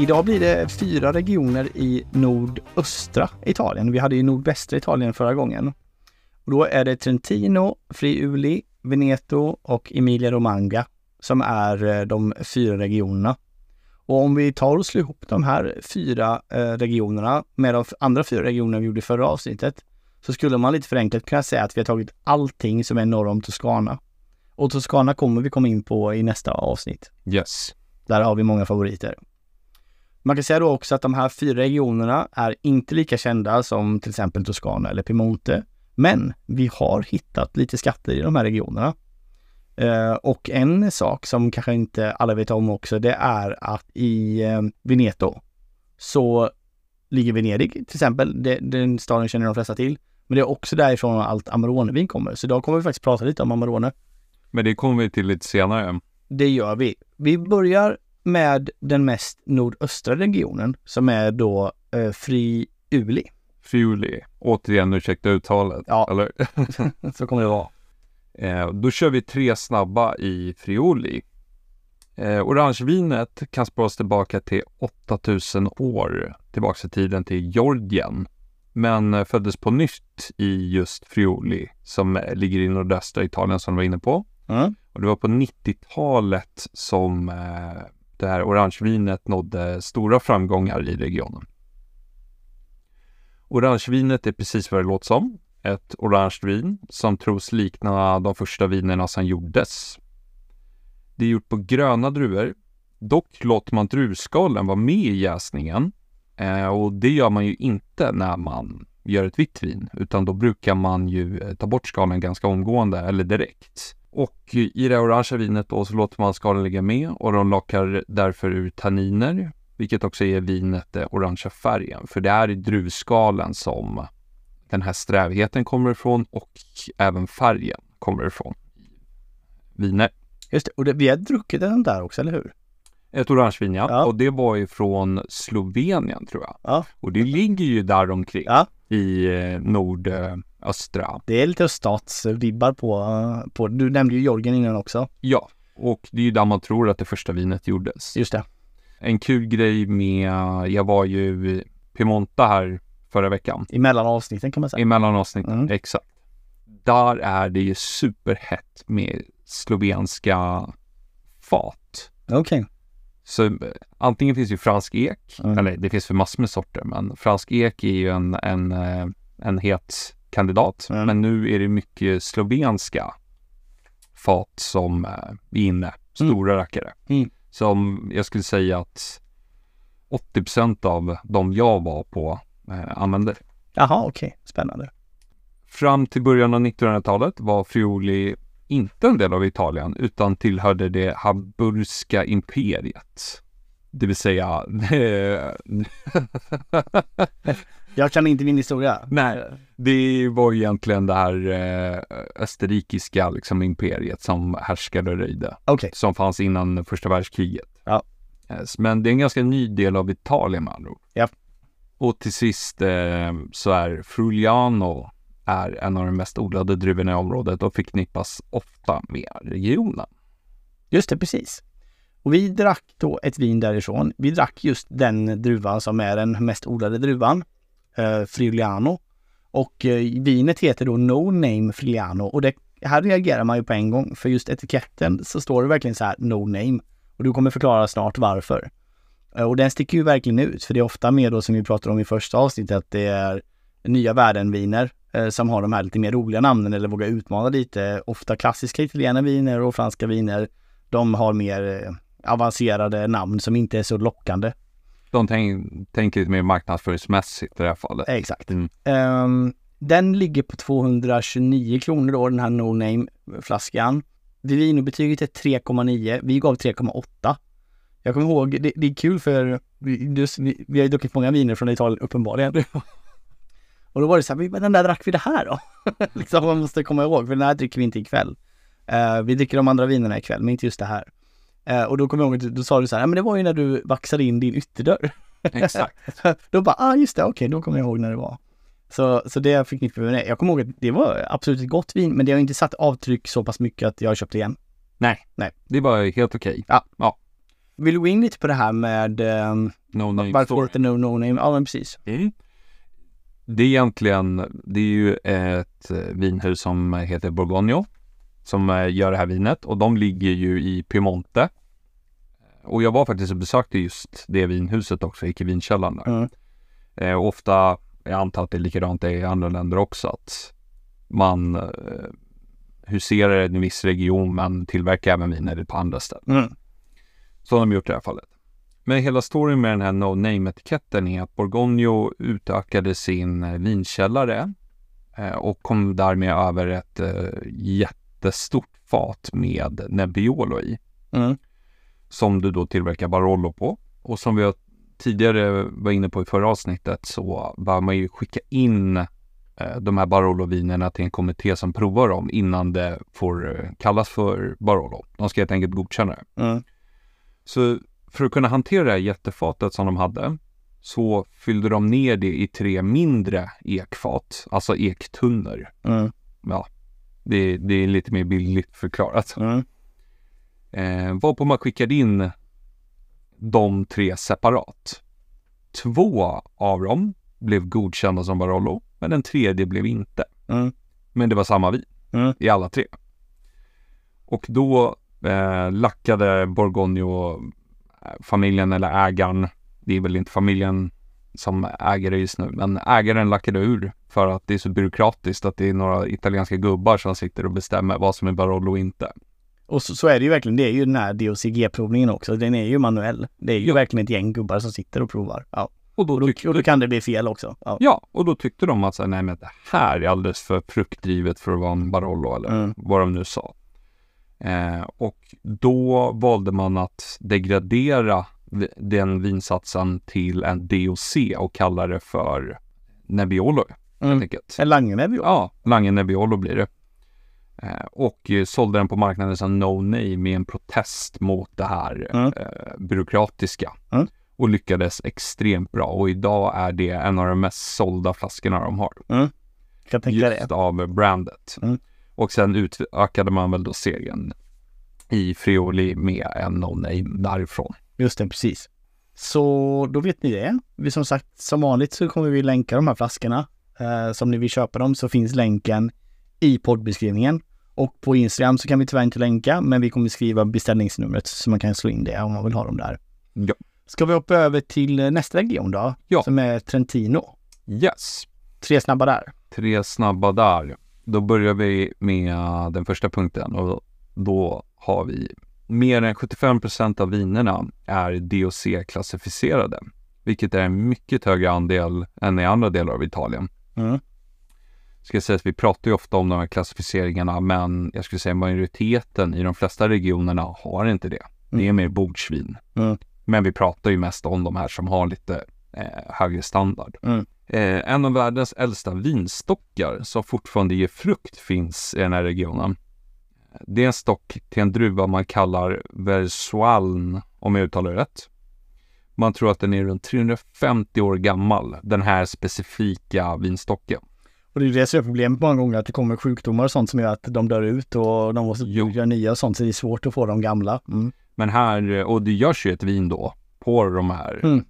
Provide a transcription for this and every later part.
Idag blir det fyra regioner i nordöstra Italien. Vi hade ju nordvästra Italien förra gången. Och då är det Trentino, Friuli, Veneto och Emilia-Romagna som är eh, de fyra regionerna. Och om vi tar och slår ihop de här fyra eh, regionerna med de andra fyra regionerna vi gjorde i förra avsnittet så skulle man lite förenklat kunna säga att vi har tagit allting som är norr om Toscana. Och Toscana kommer vi komma in på i nästa avsnitt. Yes. Där har vi många favoriter. Man kan säga då också att de här fyra regionerna är inte lika kända som till exempel Toscana eller Piemonte. Men vi har hittat lite skatter i de här regionerna. Eh, och en sak som kanske inte alla vet om också, det är att i eh, Veneto så ligger Venedig till exempel. Det, den staden känner de flesta till. Men det är också därifrån allt Amarone-vin kommer. Så idag kommer vi faktiskt prata lite om Amarone. Men det kommer vi till lite senare. Det gör vi. Vi börjar med den mest nordöstra regionen som är då eh, Friuli. Friuli. Återigen, ursäkta uttalet. Ja. Eller? Så kommer det vara. Eh, då kör vi tre snabba i Friuli. Eh, orangevinet kan spåras tillbaka till 8000 år tillbaka i tiden till Georgien. Men eh, föddes på nytt i just Friuli som eh, ligger i nordöstra Italien som du var inne på. Mm. Och det var på 90-talet som eh, det här orangevinet nådde stora framgångar i regionen. Orangevinet är precis vad det låter som. Ett orange vin som tros likna de första vinerna som gjordes. Det är gjort på gröna druvor. Dock låter man druvskalen vara med i jäsningen. Eh, och det gör man ju inte när man gör ett vitt vin, utan då brukar man ju eh, ta bort skalen ganska omgående eller direkt. Och i det orangea vinet då så låter man skalen ligga med och de lockar därför ur tanniner, vilket också ger vinet den orangea färgen. För det är i druvskalen som den här strävheten kommer ifrån och även färgen kommer ifrån. Viner. Just det. Och det, vi har druckit den där också, eller hur? Ett orangevin ja. Ja. Och det var ju från Slovenien tror jag. Ja. Och det ligger ju där omkring Ja. i eh, nordöstra. Det är lite öststatsvibbar på, på... Du nämnde ju Georgien innan också. Ja, och det är ju där man tror att det första vinet gjordes. Just det. En kul grej med, jag var ju i Piemonte här förra veckan. Emellan avsnitten kan man säga. Emellan avsnitten, Mm. exakt. Där är det ju superhett med slovenska fat. Okej. Så eh, antingen finns ju fransk ek, Mm. eller det finns för massor med sorter, men fransk ek är ju en, en, eh, en het kandidat. Mm. Men nu är det mycket slovenska fat som eh, är inne, stora rackare. Mm. Som jag skulle säga att 80% av de jag var på eh, använde. Jaha, okej. Spännande. Fram till början av 1900-talet var Friuli inte en del av Italien utan tillhörde det Habsburgska imperiet. Det vill säga, Jag kan inte min historia. nej, det var egentligen det här eh, österrikiska liksom, imperiet som härskade och röjde. Okej. Som fanns innan första världskriget. Ja. Men det är en ganska ny del av Italien med andra ord. Ja. Och till sist eh, så är Frugliano är en av de mest odlade druvorna i området och förknippas ofta med regionen. Just det, precis. Och vi drack då ett vin därifrån. Vi drack just den druvan som är den mest odlade druvan, eh, Friuliano. Och eh, vinet heter då No Name Friuliano och det, här reagerar man ju på en gång för just etiketten så står det verkligen så här No Name. Och du kommer förklara snart varför. Eh, och den sticker ju verkligen ut för det är ofta mer då som vi pratade om i första avsnittet att det är nya värdenviner eh, som har de här lite mer roliga namnen eller vågar utmana lite. Ofta klassiska italienska viner och franska viner de har mer eh, avancerade namn som inte är så lockande. De tänk, tänker lite mer marknadsföringsmässigt i det här fallet. Exakt. Mm. Ehm, den ligger på 229 kronor då, den här No Name-flaskan. Vinobetyget är 3,9. Vi gav 3,8. Jag kommer ihåg, det, det är kul för vi, vi, vi har ju druckit många viner från Italien uppenbarligen. Och då var det så här, men den där drack vi det här då? liksom man måste komma ihåg, för den här dricker vi inte ikväll. Uh, vi dricker de andra vinerna ikväll, men inte just det här. Eh, och då kommer jag ihåg att du- då sa du så här, "Ja, men det var ju när du vaxade in din ytterdörr. Exakt. då bara, ah just det, okej, då kommer jag ihåg när det var. Så, så det förknippar vi med det. Jag kommer ihåg att det var absolut ett gott vin, men det har inte satt avtryck så pass mycket att jag har köpt igen. Nej, Nej. det var helt okej. Ja. ja. Vill du gå in lite på det här med eh, No name varför story. No No Name? Ja, men precis. Mm. Det är egentligen, det är ju ett eh, vinhus som heter Borgogno som eh, gör det här vinet och de ligger ju i Piemonte. Och jag var faktiskt och besökte just det vinhuset också, i vinkällaren där. Mm. Eh, ofta, jag antar att det är likadant i andra länder också, att man eh, huserar en viss region men tillverkar även viner på andra ställen. Mm. Så har de gjort i det här fallet. Men hela storyn med den här No Name-etiketten är att Borgogno utökade sin eh, vinkällare eh, och kom därmed över ett eh, jättestort fat med Nebbiolo i. Mm. Som du då tillverkar Barolo på. Och som vi tidigare var inne på i förra avsnittet så bör man ju skicka in eh, de här Barolo-vinerna till en kommitté som provar dem innan det får eh, kallas för Barolo. De ska helt enkelt godkänna det. Mm. Så för att kunna hantera det här jättefatet som de hade så fyllde de ner det i tre mindre ekfat, alltså ektunnor. Mm. Ja, det, det är lite mer billigt förklarat. Mm. Eh, varpå man skickade in de tre separat. Två av dem blev godkända som Barolo, men den tredje blev inte. Mm. Men det var samma vin Mm. i alla tre. Och då eh, lackade Borgogno-familjen eller ägaren, det är väl inte familjen som äger det just nu, men ägaren lackade ur för att det är så byråkratiskt att det är några italienska gubbar som sitter och bestämmer vad som är Barolo och inte. Och så, så är det ju verkligen. Det är ju den här DOCG-provningen också. Den är ju manuell. Det är ju Ja. verkligen ett gäng gubbar som sitter och provar. Ja. Och då, Och då, tyckte, och då kan det bli fel också. Ja. ja, och då tyckte de att så här, nej men det här är alldeles för fruktdrivet för att vara en Barolo eller Mm. vad de nu sa. Eh, och då valde man att degradera den vinsatsen till en DOC och kalla det för Nebbiolo helt Mm. enkelt. En Langenäbb ju. Ja, Lange Nebbiolo blir det. Eh, och eh, sålde den på marknaden som No Name med en protest mot det här Mm. eh, byråkratiska. Mm. Och lyckades extremt bra och idag är det en av de mest sålda flaskorna de har. Kan tänka Just det. av brandet. Mm. Och sen utökade man väl då serien i Frioli med en No Name därifrån. Just det, precis. Så då vet ni det. Vi som sagt, som vanligt så kommer vi länka de här flaskorna. Eh, så om ni vill köpa dem så finns länken i poddbeskrivningen. Och på Instagram så kan vi tyvärr inte länka, men vi kommer skriva beställningsnumret så man kan slå in det om man vill ha dem där. Ja. Ska vi hoppa över till eh, nästa region då? Ja. Som är Trentino. Yes! Tre snabba där. Tre snabba där. Då börjar vi med den första punkten och då har vi mer än 75 av vinerna är DOC-klassificerade, vilket är en mycket högre andel än i andra delar av Italien. Mm. Ska jag säga att vi pratar ju ofta om de här klassificeringarna, men jag skulle säga majoriteten i de flesta regionerna har inte det. Det är mer bordsvin. Mm. Men vi pratar ju mest om de här som har lite eh, högre standard. Mm. Eh, en av världens äldsta vinstockar som fortfarande ger frukt finns i den här regionen. Det är en stock till en druva man kallar Versoaln, om jag uttalar det rätt. Man tror att den är runt 350 år gammal, den här specifika vinstocken. Och det är det som är problemet många gånger, att det kommer sjukdomar och sånt som gör att de dör ut och de måste Jo. göra nya och sånt, så det är svårt att få de gamla. Mm. Men här, och det görs ju ett vin då på de här, Mm.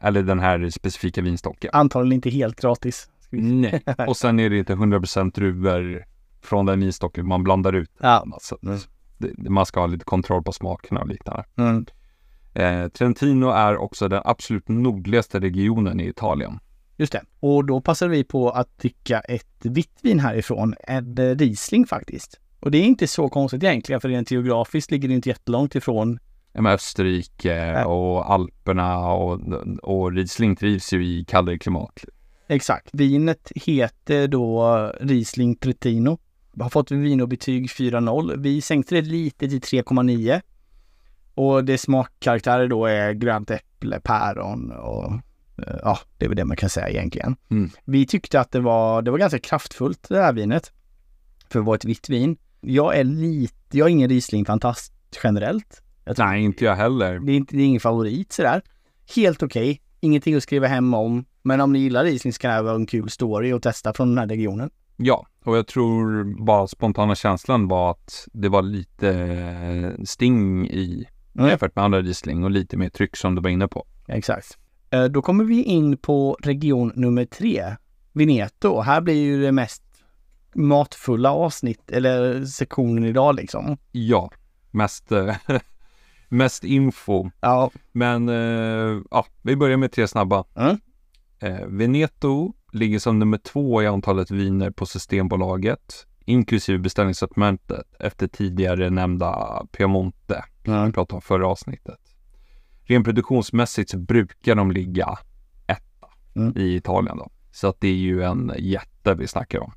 eller den här specifika vinstocken. Antagligen inte helt gratis. Nej. Och sen är det inte 100% druvor från den vinstocken man blandar ut. Ja. Så Mm. det, man ska ha lite kontroll på smakerna och liknande. Mm. Eh, Trentino är också den absolut nordligaste regionen i Italien. Just det. Och då passade vi på att dricka ett vitt vin härifrån, en Riesling faktiskt. Och det är inte så konstigt egentligen, för rent geografiskt ligger det inte jättelångt ifrån. Men Österrike och Alperna och, och Riesling trivs ju i kallare klimat. Exakt. Vinet heter då Riesling Trentino. Har fått vinobetyg 4.0. Vi sänkte det lite till 3,9. Och det smakkaraktärer då är grönt äpple, päron och eh, ja, det är väl det man kan säga egentligen. Mm. Vi tyckte att det var, det var ganska kraftfullt det här vinet. För att vara ett vitt vin. Jag är lite, jag är ingen Riesling-fantast generellt. Jag tror- Nej, inte jag heller. det är, inte, det är ingen favorit sådär. Helt okej, ingenting att skriva hem om. Men om ni gillar Riesling så kan det här vara en kul story att testa från den här regionen. Ja, och jag tror bara spontana känslan var att det var lite eh, sting i Mm. jämfört med andra Riesling och lite mer tryck som du var inne på. Exakt. Eh, Då kommer vi in på region nummer tre, Veneto. Här blir ju det mest matfulla avsnitt eller sektionen idag liksom. Ja, mest, eh, mest info. Ja, Men ja, vi börjar med tre snabba. Mm. Veneto ligger som nummer två i antalet viner på Systembolaget, inklusive beställningssortimentet efter tidigare nämnda Piemonte, som vi pratade om förra avsnittet. Rent produktionsmässigt så brukar de ligga etta Mm. i Italien då. Så att det är ju en jätte vi snackar om.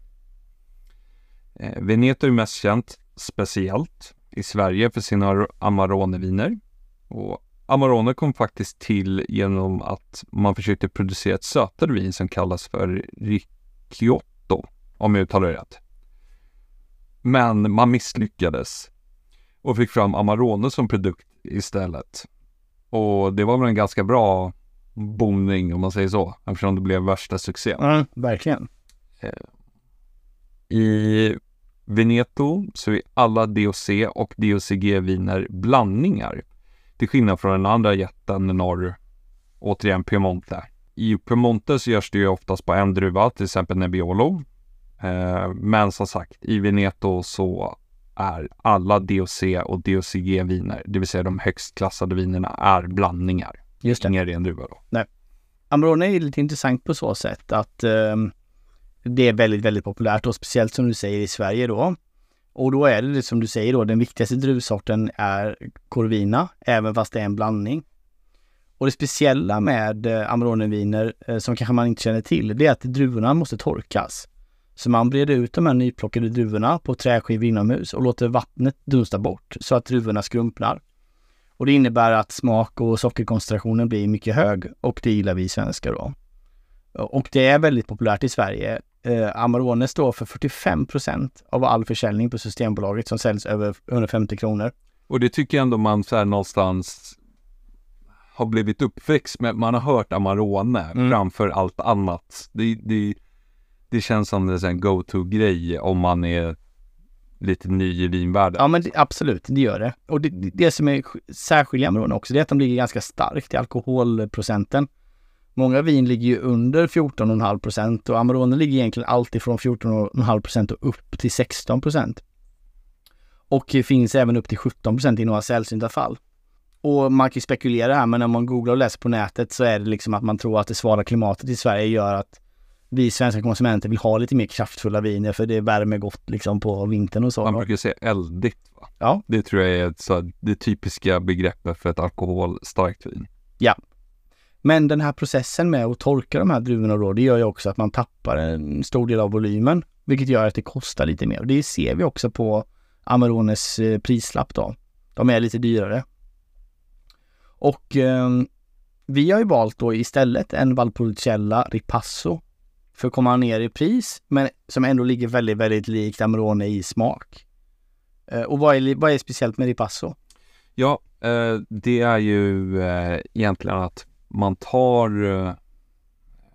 Eh, Veneto är mest känt speciellt i Sverige för sina Ar- Amarone-viner. Och Amarone kom faktiskt till genom att man försökte producera ett sötare vin som kallas för Ricciotto, om jag uttalar det rätt. Men man misslyckades och fick fram Amarone som produkt istället. Och det var väl en ganska bra boomning om man säger så, eftersom det blev värsta succén. mm, verkligen. I Veneto så är alla DOC och DOCG-viner blandningar. Till skillnad från den andra jätten norr, återigen Piemonte. I Piemonte så görs det ju oftast på en druva, till exempel Nebbiolo. Eh, men som sagt, i Veneto så är alla DOC och DOCG-viner, det vill säga de högst klassade vinerna, är blandningar. Just det. Ingen ren druva då. Amarone är lite intressant på så sätt att ehm, det är väldigt, väldigt populärt och speciellt som du säger i Sverige då. Och då är det, det som du säger då, den viktigaste druvsorten är Corvina, även fast det är en blandning. Och det speciella med eh, Amaroneviner, eh, som kanske man inte känner till, det är att druvorna måste torkas. Så man breder ut de här nyplockade druvorna på träskivor inomhus och låter vattnet dunsta bort så att druvorna skrumpnar. Och det innebär att smak och sockerkoncentrationen blir mycket hög och det gillar vi svenskar då. Och det är väldigt populärt i Sverige. Eh, Amarone står för 45% av all försäljning på Systembolaget som säljs över 150 kronor. Och det tycker jag ändå man så här någonstans har blivit uppväxt med. Man har hört Amarone Mm. framför allt annat. Det, det, det känns som en sån här go-to-grej om man är lite ny i vinvärlden. Ja men det, absolut, det gör det. Och det, det- det som är sk- särskiljer Amarone också, det är att de ligger ganska starkt i alkoholprocenten. Många vin ligger ju under 14,5 procent och Amarone ligger egentligen alltid från 14,5 procent och upp till 16 procent. Och det finns även upp till 17 procent i några sällsynta fall. Och man kan ju spekulera här, men när man googlar och läser på nätet så är det liksom att man tror att det svala klimatet i Sverige gör att vi svenska konsumenter vill ha lite mer kraftfulla viner för det värmer gott liksom på vintern och så. Man brukar säga eldigt. Va? Ja. Det tror jag är ett, så här, det typiska begreppet för ett alkoholstarkt vin. Men den här processen med att torka de här druvorna då, det gör ju också att man tappar en stor del av volymen, vilket gör att det kostar lite mer. Och det ser vi också på Amarones eh, prislapp då. De är lite dyrare. Och eh, vi har ju valt då istället en Valpolicella Ripasso för att komma ner i pris, men som ändå ligger väldigt, väldigt likt Amarone i smak. Eh, och vad är, vad är speciellt med Ripasso? Ja, eh, det är ju eh, egentligen att man tar eh,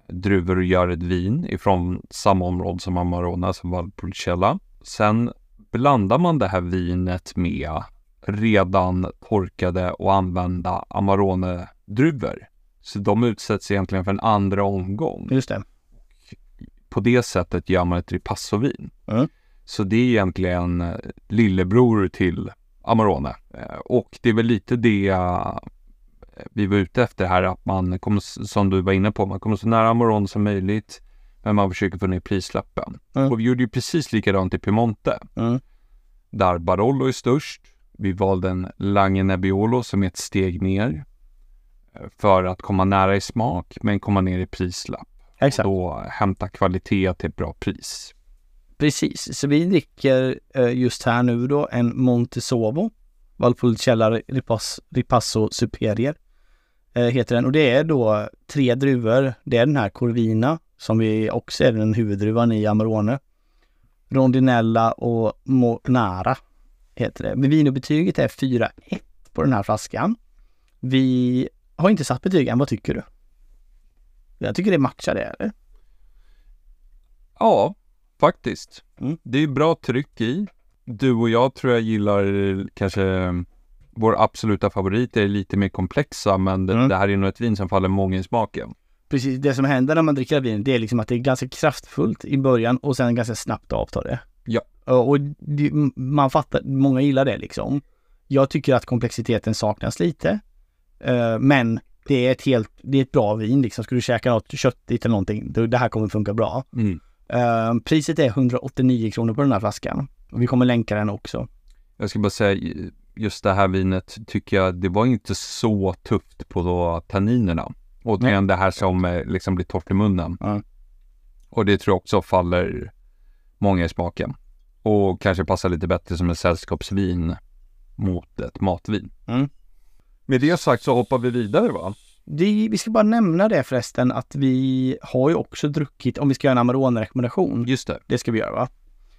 druvor och gör ett vin ifrån samma område som Amarone, som Valpolicella. Sen blandar man det här vinet med redan torkade och använda Amarone-druvor. Så de utsätts egentligen för en andra omgång. Just det. På det sättet gör man ett ripassovin. Mm. Så det är egentligen eh, lillebror till Amarone. Eh, Och det är väl lite det vi var ute efter här, att man kommer, som du var inne på, man kommer så nära Amarone som möjligt, men man försöker få ner prislappen. Mm. Och vi gjorde ju precis likadant i Piemonte, Mm. där Barolo är störst. Vi valde en Lange Nebbiolo som är ett steg ner eh, för att komma nära i smak, men komma ner i prislapp. Exakt. Och då hämta kvalitet till ett bra pris. Precis, så vi dricker eh, just här nu då en Montesovo Valpolicella Ripasso, Superior heter den och det är då tre druvor. Det är den här Corvina som vi också är den huvuddruvan i Amarone. Rondinella och Monara heter det. Men Vinobetyget är 4,1 på den här flaskan. Vi har inte satt betyg än, vad tycker du? Jag tycker det matchar det, eller? Ja, faktiskt. Mm. Det är bra tryck i. Du och jag tror jag gillar kanske vår absoluta favorit är lite mer komplexa, men det, Mm. det här är nog ett vin som faller många i smaken. Precis, det som händer när man dricker det här vinet, det är liksom att det är ganska kraftfullt i början och sen ganska snabbt avtar det. Ja. Och det, man fattar, många gillar det liksom. Jag tycker att komplexiteten saknas lite. Eh, men det är ett helt, det är ett bra vin liksom. Ska du käka något köttigt eller någonting, då, det här kommer funka bra. Eh, priset är 189 kronor på den här flaskan. Och vi kommer länka den också. Jag ska bara säga, just det här vinet tycker jag, det var inte så tufft på tanninerna. Och Nej. det här som eh, liksom blir torrt i munnen. Ja. Och det tror jag också faller många i smaken. Och kanske passar lite bättre som ett sällskapsvin mot ett matvin. Mm. Med det sagt så hoppar vi vidare va? Det, vi ska bara nämna det förresten att vi har ju också druckit, om vi ska göra en Amarone-rekommendation. Just det, Det ska vi göra va?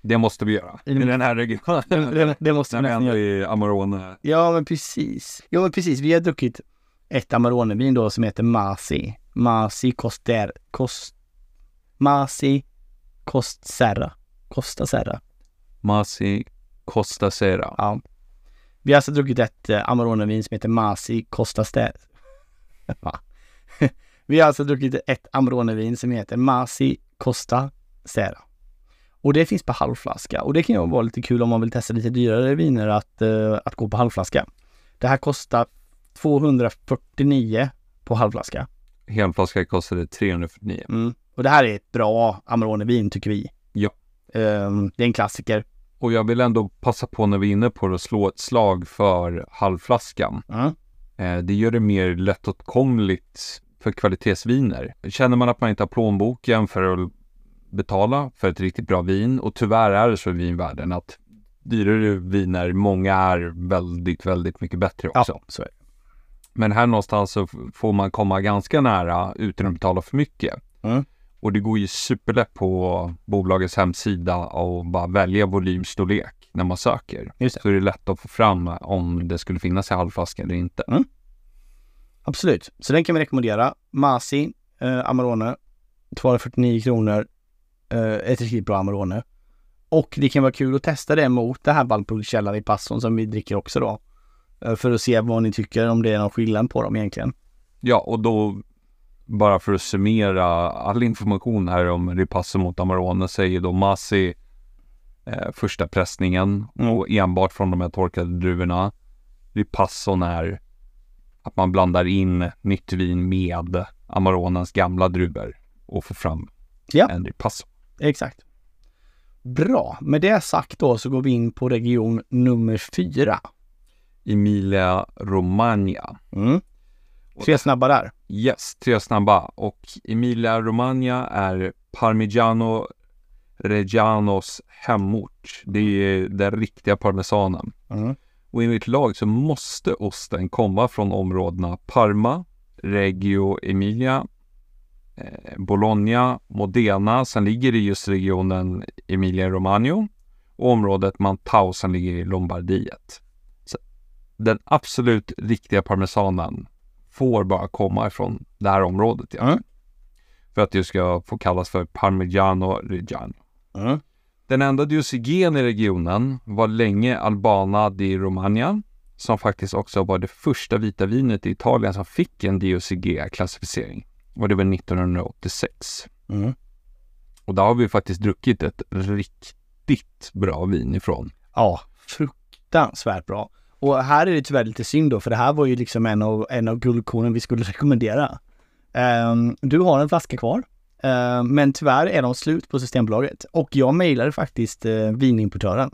Det måste vi göra. I den här regionen. Det, det måste vi nästan göra. är Amarone. Ja men precis. Ja men precis, vi har druckit ett Amarone-vin då som heter Masi. Masi Coster... Cost... Masi Cost Serra. Costa Serra. Masi Costa Sera. Ja. Vi har alltså druckit ett eh, Amarone-vin som heter Masi Costa Ster... Va? Vi har alltså druckit ett Amarone-vin som heter Masi Costa Serra. Och det finns på halvflaska och det kan ju vara lite kul om man vill testa lite dyrare viner att, eh, att gå på halvflaska. Det här kostar 249 på halvflaska. Helflaska kostade 349. Mm. Och det här är ett bra Amarone-vin tycker vi. Ja. Ehm, det är en klassiker. Och jag vill ändå passa på när vi är inne på det att slå ett slag för halvflaskan. Mm. Eh, det gör det mer lättåtkomligt för kvalitetsviner. Känner man att man inte har plånboken för att betala för ett riktigt bra vin och tyvärr är det så i vinvärlden att dyrare viner, många är väldigt, väldigt mycket bättre också. Ja, så är det. Men här någonstans så får man komma ganska nära utan att betala för mycket. Mm. Och det går ju superlätt på bolagets hemsida och bara välja volymstorlek när man söker. Just det. Så är det lätt att få fram om det skulle finnas i halvflaska eller inte. Absolut. Så den kan vi rekommendera. Masi eh, Amarone. 249 kronor. Eh, ett riktigt bra Amarone. Och det kan vara kul att testa det mot det här Valpolicella i Passon som vi dricker också då. Eh, för att se vad ni tycker, om det är någon skillnad på dem egentligen. Ja, och då bara för att summera all information här om Ripasso mot Amarone säger då Masi eh, första pressningen Mm. och enbart från de här torkade druvorna. Ripasson är att man blandar in nytt vin med Amaronens gamla druvor och får fram Ja. en Ripasso. Exakt. Bra. Med det sagt då så går vi in på region nummer fyra. Emilia Romagna. Mm. Tre snabba där. Yes, tre snabba. Och Emilia Romagna är Parmigiano Reggianos hemort. Det är den riktiga parmesanen. Mm. Och enligt lag så måste osten komma från områdena Parma, Reggio Emilia, Bologna, Modena. Sen ligger det i just regionen Emilia Romagna och området Mantau som ligger i Lombardiet. Så den absolut riktiga parmesanen får bara komma ifrån det här området. Ja. Mm. För att det ska få kallas för Parmigiano Reggiano. Mm. Den enda diocegen i regionen var länge Albana di Romagna, som faktiskt också var det första vita vinet i Italien som fick en DOCG-klassificering. Och det var 1986. Mm. Och där har vi faktiskt druckit ett riktigt bra vin ifrån. Ja, fruktansvärt bra. Och här är det tyvärr lite synd då, för det här var ju liksom en av, en av guldkornen vi skulle rekommendera. Ehm, du har en flaska kvar, ehm, men tyvärr är de slut på Systembolaget. Och jag mejlade faktiskt uh, vinimportören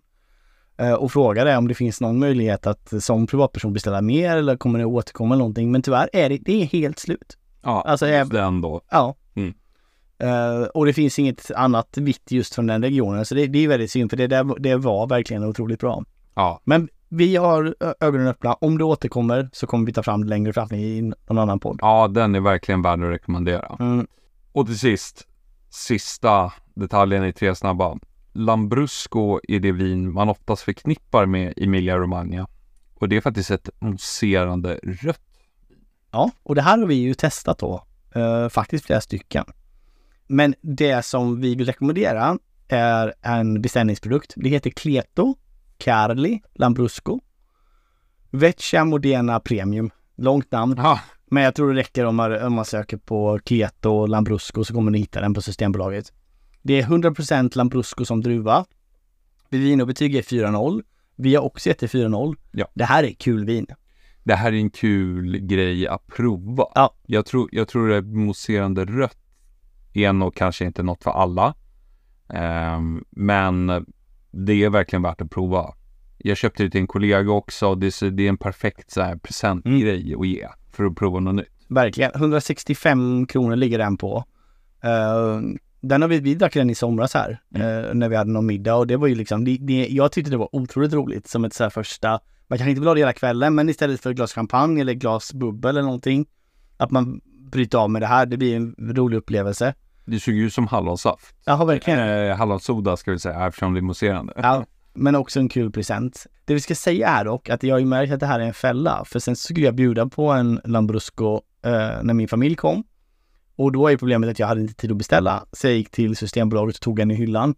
eh, och frågade om det finns någon möjlighet att som privatperson beställa mer eller kommer det återkomma någonting. Men tyvärr är det, det är helt slut. Ja, Alltså, jag- den då. Ja. Mm. Eh, och det finns inget annat vitt just från den regionen, så det, det är väldigt synd för det, där, det var verkligen otroligt bra. Ja, Men vi har ögonen öppna. Om det återkommer så kommer vi ta fram det längre fram i någon annan podd. ja, den är verkligen värd att rekommendera. Mm. Och till sist, sista detaljen i tre snabba. Lambrusco är det vin man oftast förknippar med Emilia Romagna. Och det är faktiskt ett mousserande rött. Ja, och det här har vi ju testat då. eh, faktiskt flera stycken. Men det som vi vill rekommendera är en beställningsprodukt. Det heter Cleto Carli Lambrusco. Vecchia Modena Premium. Långt namn. Ja, Men jag tror det räcker om man, om man söker på och Lambrusco så kommer ni hitta den på Systembolaget. Det är 100% Lambrusco som druva. Vinobetyg är 4.0. Vi har också gett det 4.0. Ja. Det här är kul vin. Det här är en kul grej att prova. Ja. Jag tror, jag tror det mousserande rött är nog kanske inte något för alla. Ehm, men det är verkligen värt att prova. Jag köpte det till en kollega också. Det är, det är en perfekt så här, presentgrej att ge för att prova något nytt. Verkligen. 165 kronor ligger den på. Eh, den har vi, vi drack den i somras här eh, när vi hade någon middag och det var ju liksom, det, det, jag tyckte det var otroligt roligt som ett så här första, man kanske inte vill ha det hela kvällen men istället för ett glas champagne eller ett glas bubbel eller någonting, att man bryter av med det här, det blir en rolig upplevelse. Det såg ju som hallonsaft. Ja, verkligen. Eh, hallonsoda ska vi säga eftersom det är mousserande. Ja, men också en kul present. Det vi ska säga är dock att jag har ju märkt att det här är en fälla, för sen skulle jag bjuda på en Lambrusco eh, när min familj kom. Och då är problemet att jag hade inte tid att beställa, så jag gick till Systembolaget och tog en i hyllan.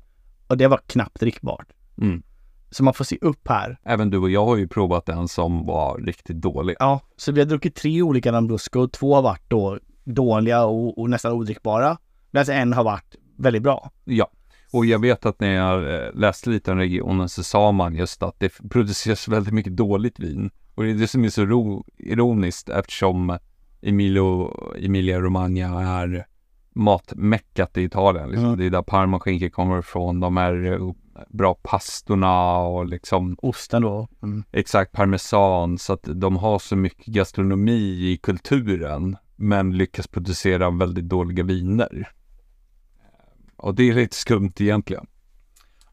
Och det var knappt drickbart. Mm. Så man får se upp här. Även du och jag har ju provat en som var riktigt dålig. Ja, så vi har druckit tre olika Lambrusco, två har varit då dåliga och, och nästan odrickbara. Medan en har varit väldigt bra. Ja, och jag vet att när jag eh, läste lite om regionen så sa man just att det produceras väldigt mycket dåligt vin. Och det är det som är så ro- ironiskt eftersom Emilio, Emilia Romagna är matmäckat i Italien. Liksom. Mm. Det är där parmaskinka kommer ifrån. De är eh, bra pastorna och liksom Osten då. Mm. exakt parmesan. Så att de har så mycket gastronomi i kulturen men lyckas producera väldigt dåliga viner. Och det är lite skumt egentligen.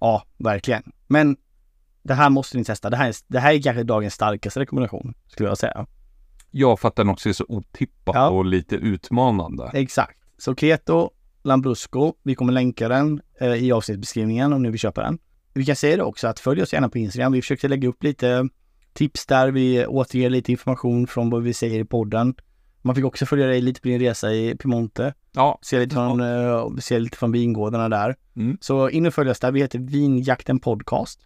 Ja, verkligen. Men det här måste ni testa. Det här, är, det här är kanske dagens starkaste rekommendation, skulle jag säga. Ja, för att den också är så otippat Ja. och lite utmanande. Exakt. Så Keto Lambrusco, vi kommer länka den eh, i avsnittsbeskrivningen om ni vill köpa den. Vi kan säga det också att följ oss gärna på Instagram. Vi försökte lägga upp lite tips där. Vi återger lite information från vad vi säger i podden. Man fick också följa dig lite på din resa i Piemonte. Ja, Se lite från, eh, se lite från vingårdarna där. Mm. Så in och följ oss där. Vi heter Vinjakten Podcast.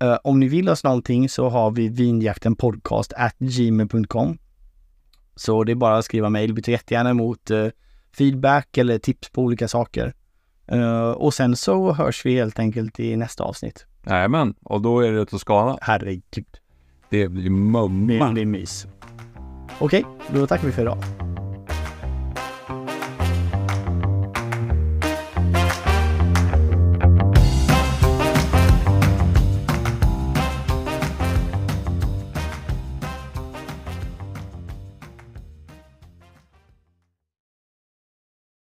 Eh, om ni vill oss någonting så har vi vinjaktenpodcast at gmail.com. Så det är bara att skriva mejl. Vi tar jättegärna emot eh, feedback eller tips på olika saker. Eh, och sen så hörs vi helt enkelt i nästa avsnitt. Jajamän. Och då är det Toscana. Herregud, Det blir det mumma. blir mys. Okej, då tackar vi för idag.